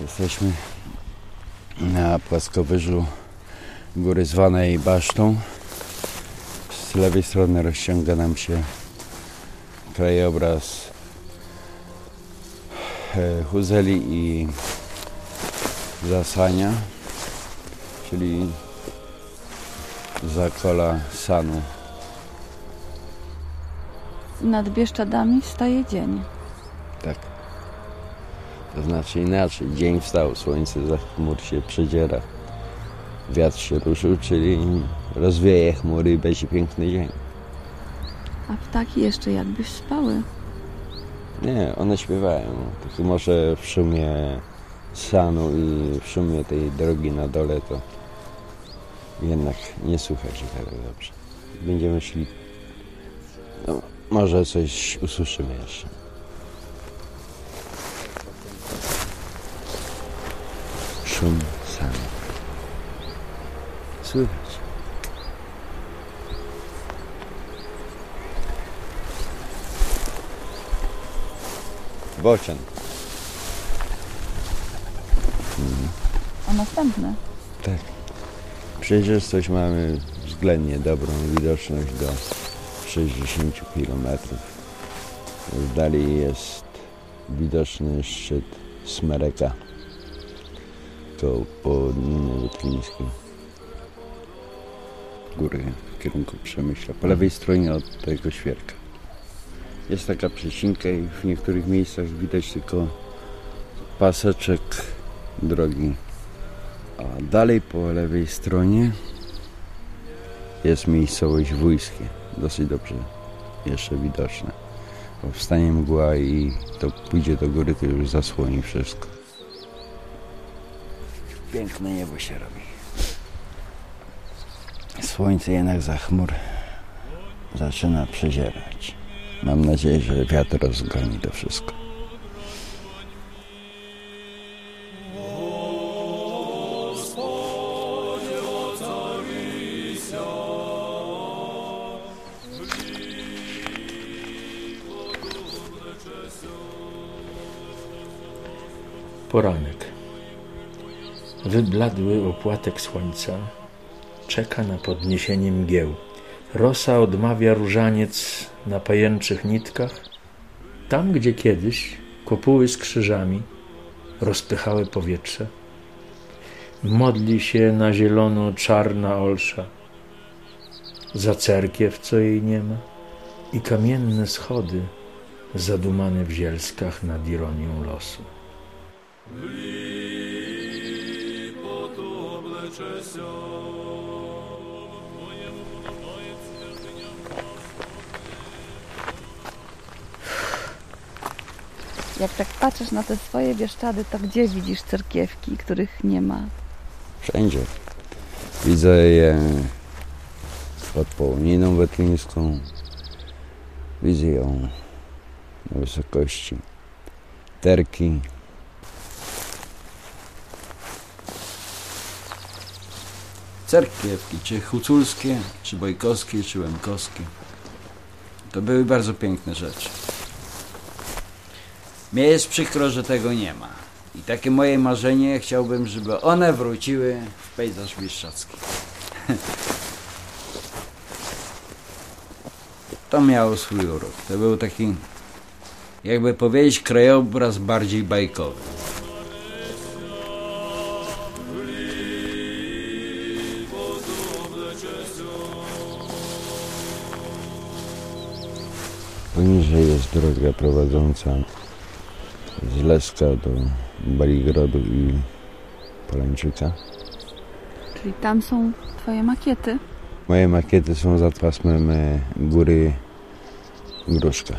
Jesteśmy na płaskowyżu góry zwanej Basztą. Z lewej strony rozciąga nam się krajobraz e, Huzeli i Zasania, czyli zakola Sanu. Nad Bieszczadami staje dzień. Znaczy inaczej. Dzień wstał, słońce za chmur się przedziera. Wiatr się ruszył, czyli rozwieje chmury i będzie piękny dzień. A ptaki jeszcze jakbyś spały. Nie, one śpiewają. Tylko może w szumie sanu i w szumie tej drogi na dole to jednak nie słychać ich tak dobrze. Będziemy szli. No, może coś usłyszymy jeszcze. Szum sanu. Słychać. Bocian. A następne? Tak. Przejrzystość mamy względnie dobrą widoczność do 60 km. W dali jest widoczny szczyt Smereka koło południowym Wytlińskim. Góry w kierunku Przemyśla. Po lewej stronie od tego świerka. Jest taka przecinka i w niektórych miejscach widać tylko paseczek drogi a dalej po lewej stronie jest miejscowość Wójskie. Dosyć dobrze jeszcze widoczne. Bo wstanie mgła i to pójdzie do góry, to już zasłoni wszystko. Piękne niebo się robi. Słońce jednak za chmur zaczyna przezierać. Mam nadzieję, że wiatr rozgoni to wszystko. Poranek. Wybladły opłatek słońca czeka na podniesienie mgieł. Rosa odmawia różaniec na pajęczych nitkach. Tam, gdzie kiedyś kopuły z krzyżami rozpychały powietrze, modli się na zielono czarna olsza. Za cerkiew, co jej nie ma, i kamienne schody zadumane w zielskach nad ironią losu. Jak tak patrzysz na te swoje Bieszczady, to gdzie widzisz cerkiewki, których nie ma? Wszędzie. Widzę je pod Połoniną Wetlińską. Widzę ją na wysokości Terki. Cerkiewki, czy huculskie, czy bojkowskie, czy łemkowskie. To były bardzo piękne rzeczy. Mnie jest przykro, że tego nie ma. I takie moje marzenie chciałbym, żeby one wróciły w pejzaż bieszczadzki. To miało swój urok. To był taki, jakby powiedzieć, krajobraz bardziej bajkowy. Poniżej jest droga prowadząca z Leska do Baligrodu i Polańczyka. Czyli tam są twoje makiety. Moje makiety są za pasmem e, góry Gruszka.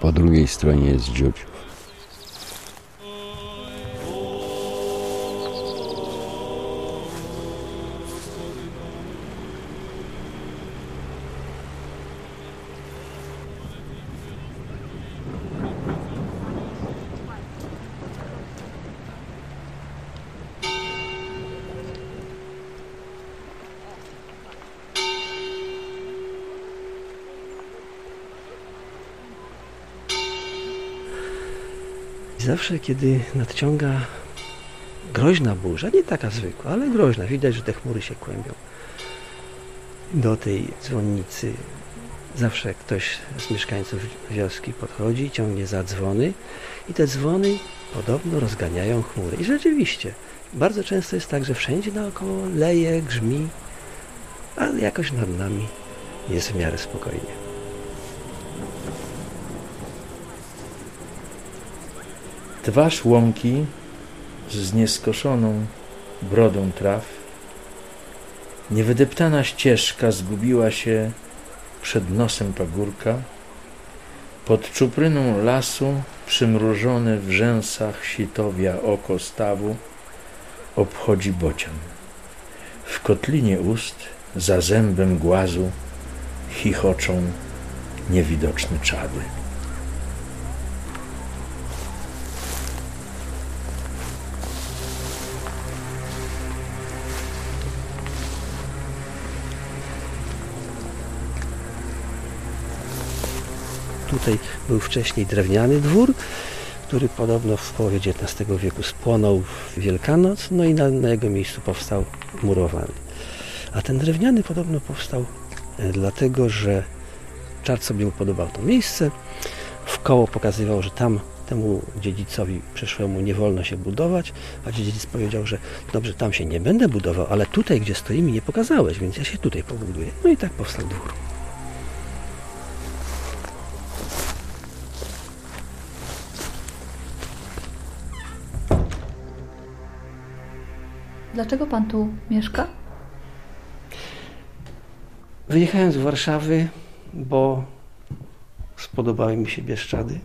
Po drugiej stronie jest Dziudziów. Zawsze, kiedy nadciąga groźna burza, nie taka zwykła, ale groźna, widać, że te chmury się kłębią. Do tej dzwonnicy zawsze ktoś z mieszkańców wioski podchodzi, ciągnie za dzwony i te dzwony podobno rozganiają chmury. I rzeczywiście, bardzo często jest tak, że wszędzie naokoło leje, grzmi, ale jakoś nad nami jest w miarę spokojnie. Twarz łąki z nieskoszoną brodą traw, niewydeptana ścieżka zgubiła się przed nosem pagórka, pod czupryną lasu przymrużone w rzęsach sitowia oko stawu obchodzi bocian. W kotlinie ust, za zębem głazu, chichoczą niewidoczne czady. Tutaj był wcześniej drewniany dwór, który podobno w połowie XIX wieku spłonął w Wielkanoc, no i na, na jego miejscu powstał murowany. A ten drewniany podobno powstał e, dlatego, że czart sobie upodobał to miejsce, w koło pokazywał, że tam temu dziedzicowi przyszłemu nie wolno się budować, a dziedzic powiedział, że dobrze, tam się nie będę budował, ale tutaj, gdzie stoimy, nie pokazałeś, więc ja się tutaj pobuduję. No i tak powstał dwór. Dlaczego pan tu mieszka? Wyjechałem z Warszawy, bo spodobały mi się Bieszczady.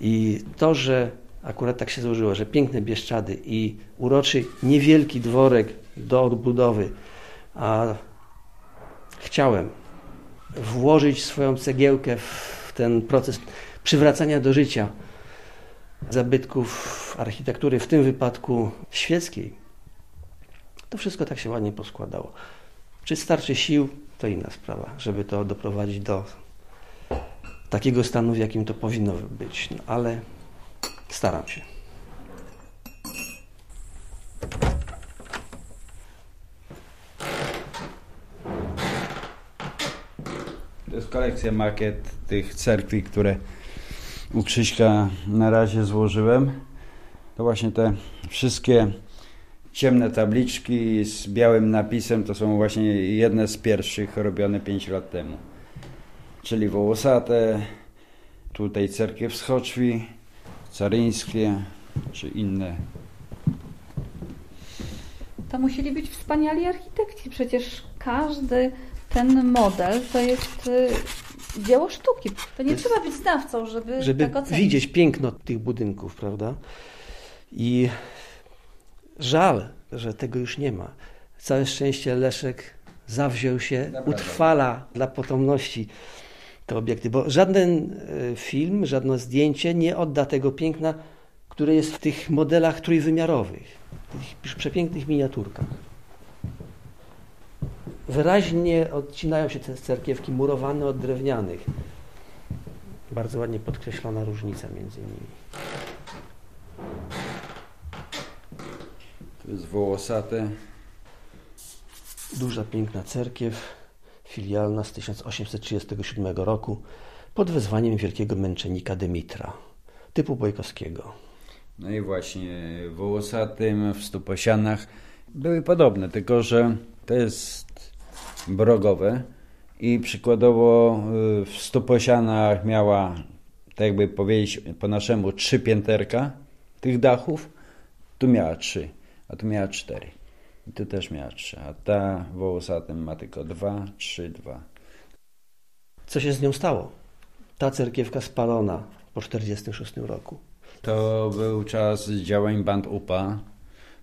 I to, że akurat tak się złożyło, że piękne Bieszczady i uroczy niewielki dworek do odbudowy, a chciałem włożyć swoją cegiełkę w ten proces przywracania do życia zabytków architektury, w tym wypadku świeckiej, to wszystko tak się ładnie poskładało. Czy starczy sił, to inna sprawa, żeby to doprowadzić do takiego stanu, w jakim to powinno być, no, ale staram się. To jest kolekcja makiet tych cerkwi, które u Krzyśka na razie złożyłem. To właśnie te wszystkie ciemne tabliczki z białym napisem to są właśnie jedne z pierwszych robione 5 lat temu. Czyli wołosate, tutaj cerkiew z Choczwi, caryńskie czy inne. To musieli być wspaniali architekci. Przecież każdy ten model to jest y, dzieło sztuki. To nie Jest- trzeba być znawcą, żeby, żeby tak ocenić. widzieć piękno tych budynków, prawda? I żal, że tego już nie ma. Całe szczęście Leszek zawziął się, Naprawdę. utrwala dla potomności te obiekty, bo żaden e, film, żadne zdjęcie nie odda tego piękna, które jest w tych modelach trójwymiarowych, w tych przepięknych miniaturkach. Wyraźnie odcinają się te cerkiewki murowane od drewnianych. Bardzo ładnie podkreślona różnica między nimi. Jest wołosate. Duża, piękna cerkiew filialna z 1837 roku pod wezwaniem wielkiego męczennika Dymitra, typu bojkowskiego. No i właśnie wołosatym w Stuposianach były podobne, tylko że to jest brogowe i przykładowo y, w Stuposianach miała, tak jakby powiedzieć po naszemu, trzy pięterka tych dachów, tu miała trzy, a tu miała cztery. I tu też miała trzy, a ta wołosatym ma tylko dwa, trzy, dwa. Co się z nią stało? Ta cerkiewka spalona po 1946 roku. To był czas działań band UPA.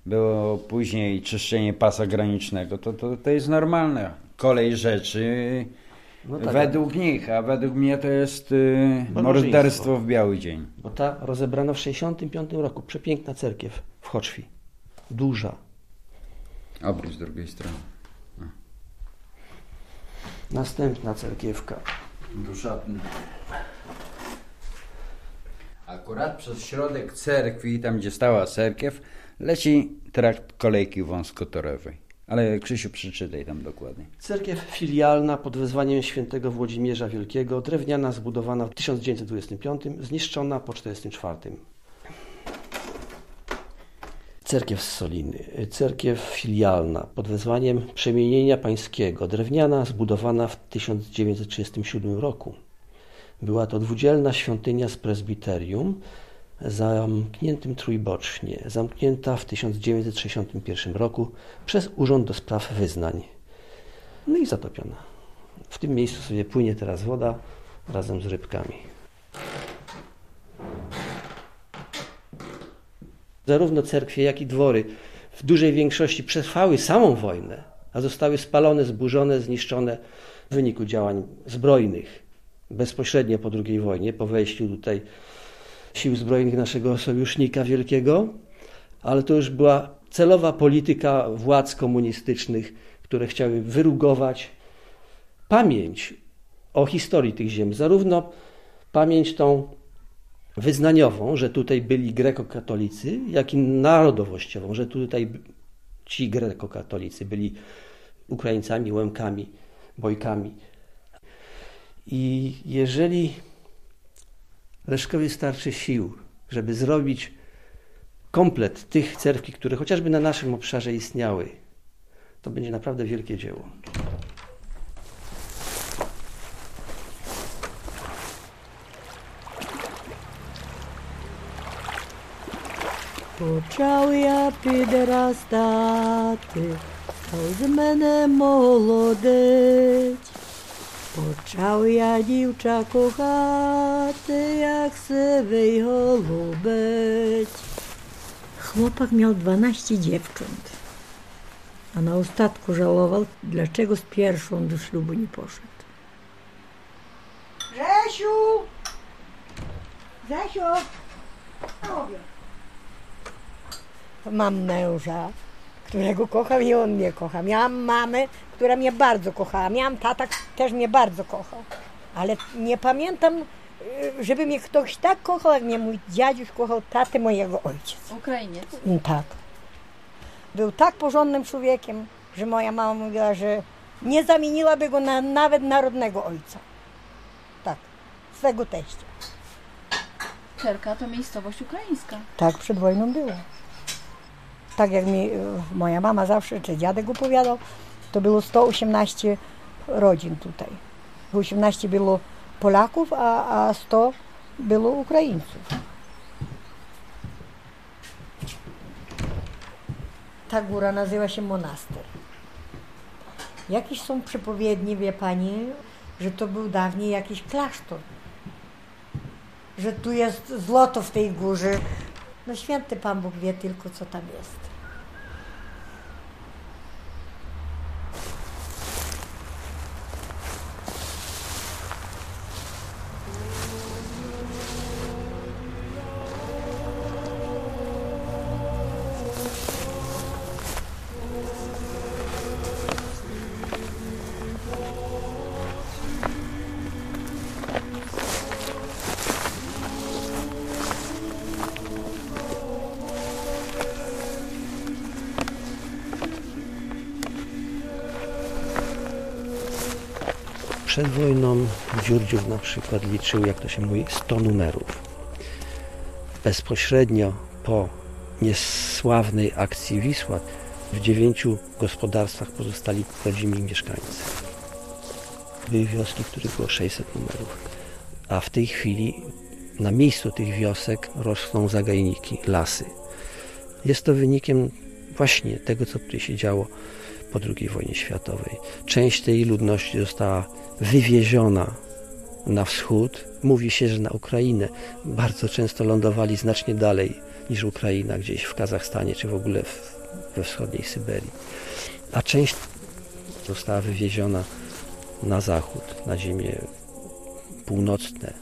Było później czyszczenie pasa granicznego. To, to, to jest normalne. Kolej rzeczy No tak, według nich, a według mnie to jest y, Barbarzyństwo. morderstwo w biały dzień. bo ta rozebrana w 1965 roku. Przepiękna cerkiew w Choczwi. Duża. Obróć z drugiej strony. Następna cerkiewka. Duszatny. Akurat przez środek cerkwi, tam gdzie stała cerkiew, leci trakt kolejki wąskotorowej. Ale Krzysiu, przeczytaj tam dokładnie. Cerkiew filialna pod wezwaniem świętego Włodzimierza Wielkiego, drewniana, zbudowana w 1925, zniszczona po 1944. Cerkiew z Soliny, cerkiew filialna pod wezwaniem Przemienienia Pańskiego, drewniana, zbudowana w 1937 roku. Była to dwudzielna świątynia z prezbiterium, zamkniętym trójbocznie, zamknięta w 1961 roku przez Urząd do Spraw Wyznań. No i zatopiona. W tym miejscu sobie płynie teraz woda razem z rybkami. Zarówno cerkwie, jak i dwory w dużej większości przetrwały samą wojnę, a zostały spalone, zburzone, zniszczone w wyniku działań zbrojnych bezpośrednio po II wojnie, po wejściu tutaj sił zbrojnych naszego sojusznika wielkiego, ale to już była celowa polityka władz komunistycznych, które chciały wyrugować pamięć o historii tych ziem, zarówno pamięć tą wyznaniową, że tutaj byli grekokatolicy, jak i narodowościową, że tutaj ci grekokatolicy byli Ukraińcami, Łemkami, Bojkami. I jeżeli Leszkowi starczy sił, żeby zrobić komplet tych cerkwi, które chociażby na naszym obszarze istniały, to będzie naprawdę wielkie dzieło. Почав я підростати, став з мене молодець. Почав я дівча кохати, як сивий голубець. Chłopak miał 12 dziewcząt, a na ostatku żałował, dlaczego z pierwszą do ślubu nie poszedł. Grzesiu! Grzesiu! Mam męża, którego kocham i on mnie kocha. Miałam mamę, która mnie bardzo kochała. Miałam tata, też mnie bardzo kochał. Ale nie pamiętam, y, żeby mnie ktoś tak kochał, jak mnie mój dziaduś kochał tatę mojego ojca. Ukrainiec. Mm, Tak. Był tak porządnym człowiekiem, że moja mama mówiła, że nie zamieniłaby go na nawet narodnego ojca. Tak, swego teścia. Czerka to miejscowość ukraińska. Tak przed wojną było. Tak jak mi moja mama zawsze, czy dziadek opowiadał, to było 118 rodzin tutaj. 18 było Polaków, a, a 100 było Ukraińców. Ta góra nazywa się Monaster. Jakieś są przepowiednie, wie pani, że to był dawniej jakiś klasztor. Że tu jest złoto w tej górze. No święty Pan Bóg wie tylko, co tam jest. Przed wojną Dziurdziów na przykład liczył, jak to się mówi, 100 numerów. Bezpośrednio po niesławnej akcji Wisła w dziewięciu gospodarstwach pozostali rodzimi mieszkańcy. Były wioski, w których było 600 numerów. A w tej chwili na miejscu tych wiosek rosną zagajniki, lasy. Jest to wynikiem właśnie tego, co tutaj się działo po II wojnie światowej. Część tej ludności została wywieziona na wschód. Mówi się, że na Ukrainę. Bardzo często lądowali znacznie dalej niż Ukraina, gdzieś w Kazachstanie czy w ogóle w, we wschodniej Syberii. A część została wywieziona na zachód, na ziemię północne,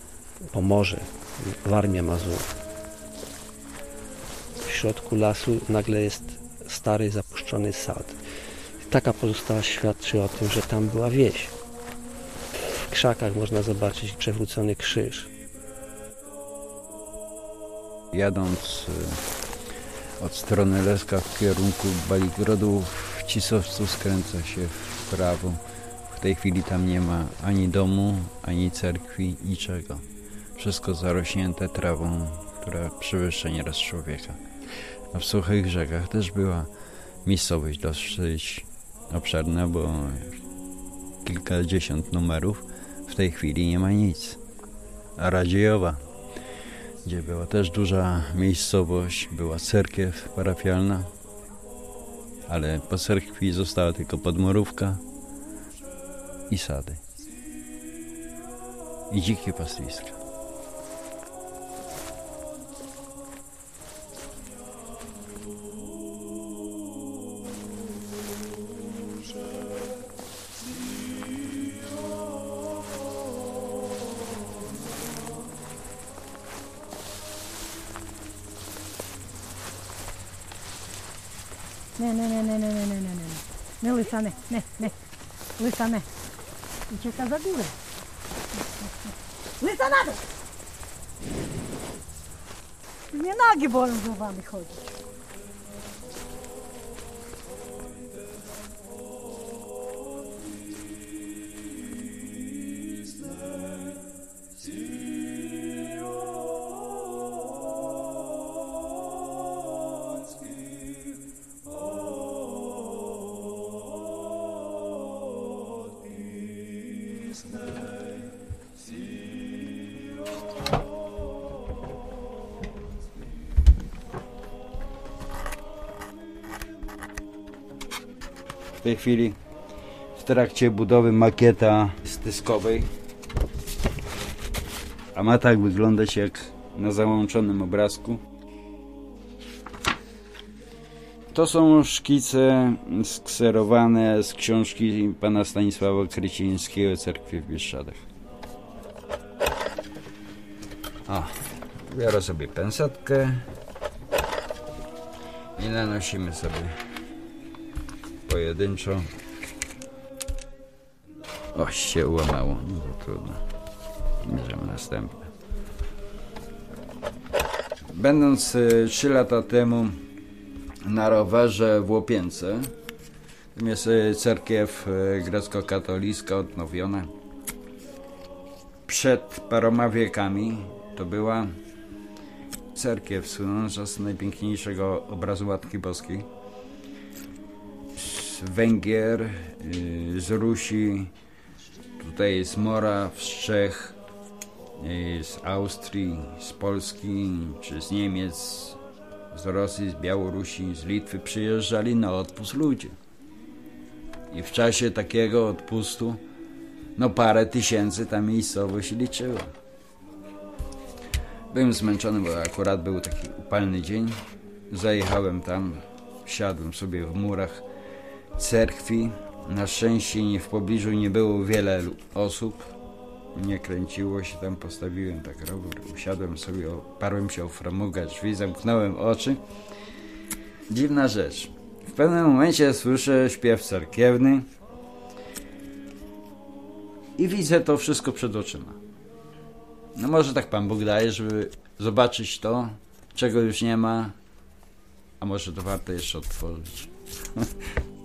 Pomorze, Warmia Mazur. W środku lasu nagle jest stary, zapuszczony sad. Taka pozostała świadczy o tym, że tam była wieś. W krzakach można zobaczyć przewrócony krzyż. Jadąc y, od strony Leska w kierunku Baligrodu w Cisowcu skręca się w prawo. W tej chwili tam nie ma ani domu, ani cerkwi, niczego. Wszystko zarośnięte trawą, która przewyższa nieraz człowieka. A w suchych rzekach też była miejscowość dosyć obszerna, bo kilkadziesiąt numerów. W tej chwili nie ma nic. A Radziejowa, gdzie była też duża miejscowość, była cerkiew parafialna, ale po cerkwi została tylko podmurówka i sady. I dzikie pastwiska. łysane, ne, ne, łysane. Ucieka za górę. Łysa na dół! Mnie nogi bolą z łowami chodzić. Tej chwili w trakcie budowy makieta styskowej. A ma tak wyglądać jak na załączonym obrazku. To są szkice skserowane z książki pana Stanisława Krycińskiego Cerkwi w Bieszczadach. O, biorę sobie pensetkę i nanosimy sobie pojedynczo. O, się ułamało. No to trudno. Bierzemy następne. Będąc y, 3 lata temu na rowerze w Łopience, tam jest y, cerkiew y, grecko-katolicka odnowiona. Przed paroma wiekami to była cerkiew słynąca z najpiękniejszego obrazu Matki Boskiej z Węgier, y, z Rusi, tutaj z Moraw, z Czech, y, z Austrii, z Polski, czy z Niemiec, z Rosji, z Białorusi, z Litwy przyjeżdżali na odpust ludzie. I w czasie takiego odpustu, no parę tysięcy ta miejscowość liczyła. Byłem zmęczony, bo akurat był taki upalny dzień. Zajechałem tam, siadłem sobie w murach cerkwi. Na szczęście w pobliżu nie było wiele osób. Nie kręciło się tam, postawiłem tak rower, usiadłem sobie, oparłem się o framugę drzwi, zamknąłem oczy. Dziwna rzecz. W pewnym momencie słyszę śpiew cerkiewny i widzę to wszystko przed oczyma. No może tak Pan Bóg daje, żeby zobaczyć to, czego już nie ma, a może to warto jeszcze odtworzyć.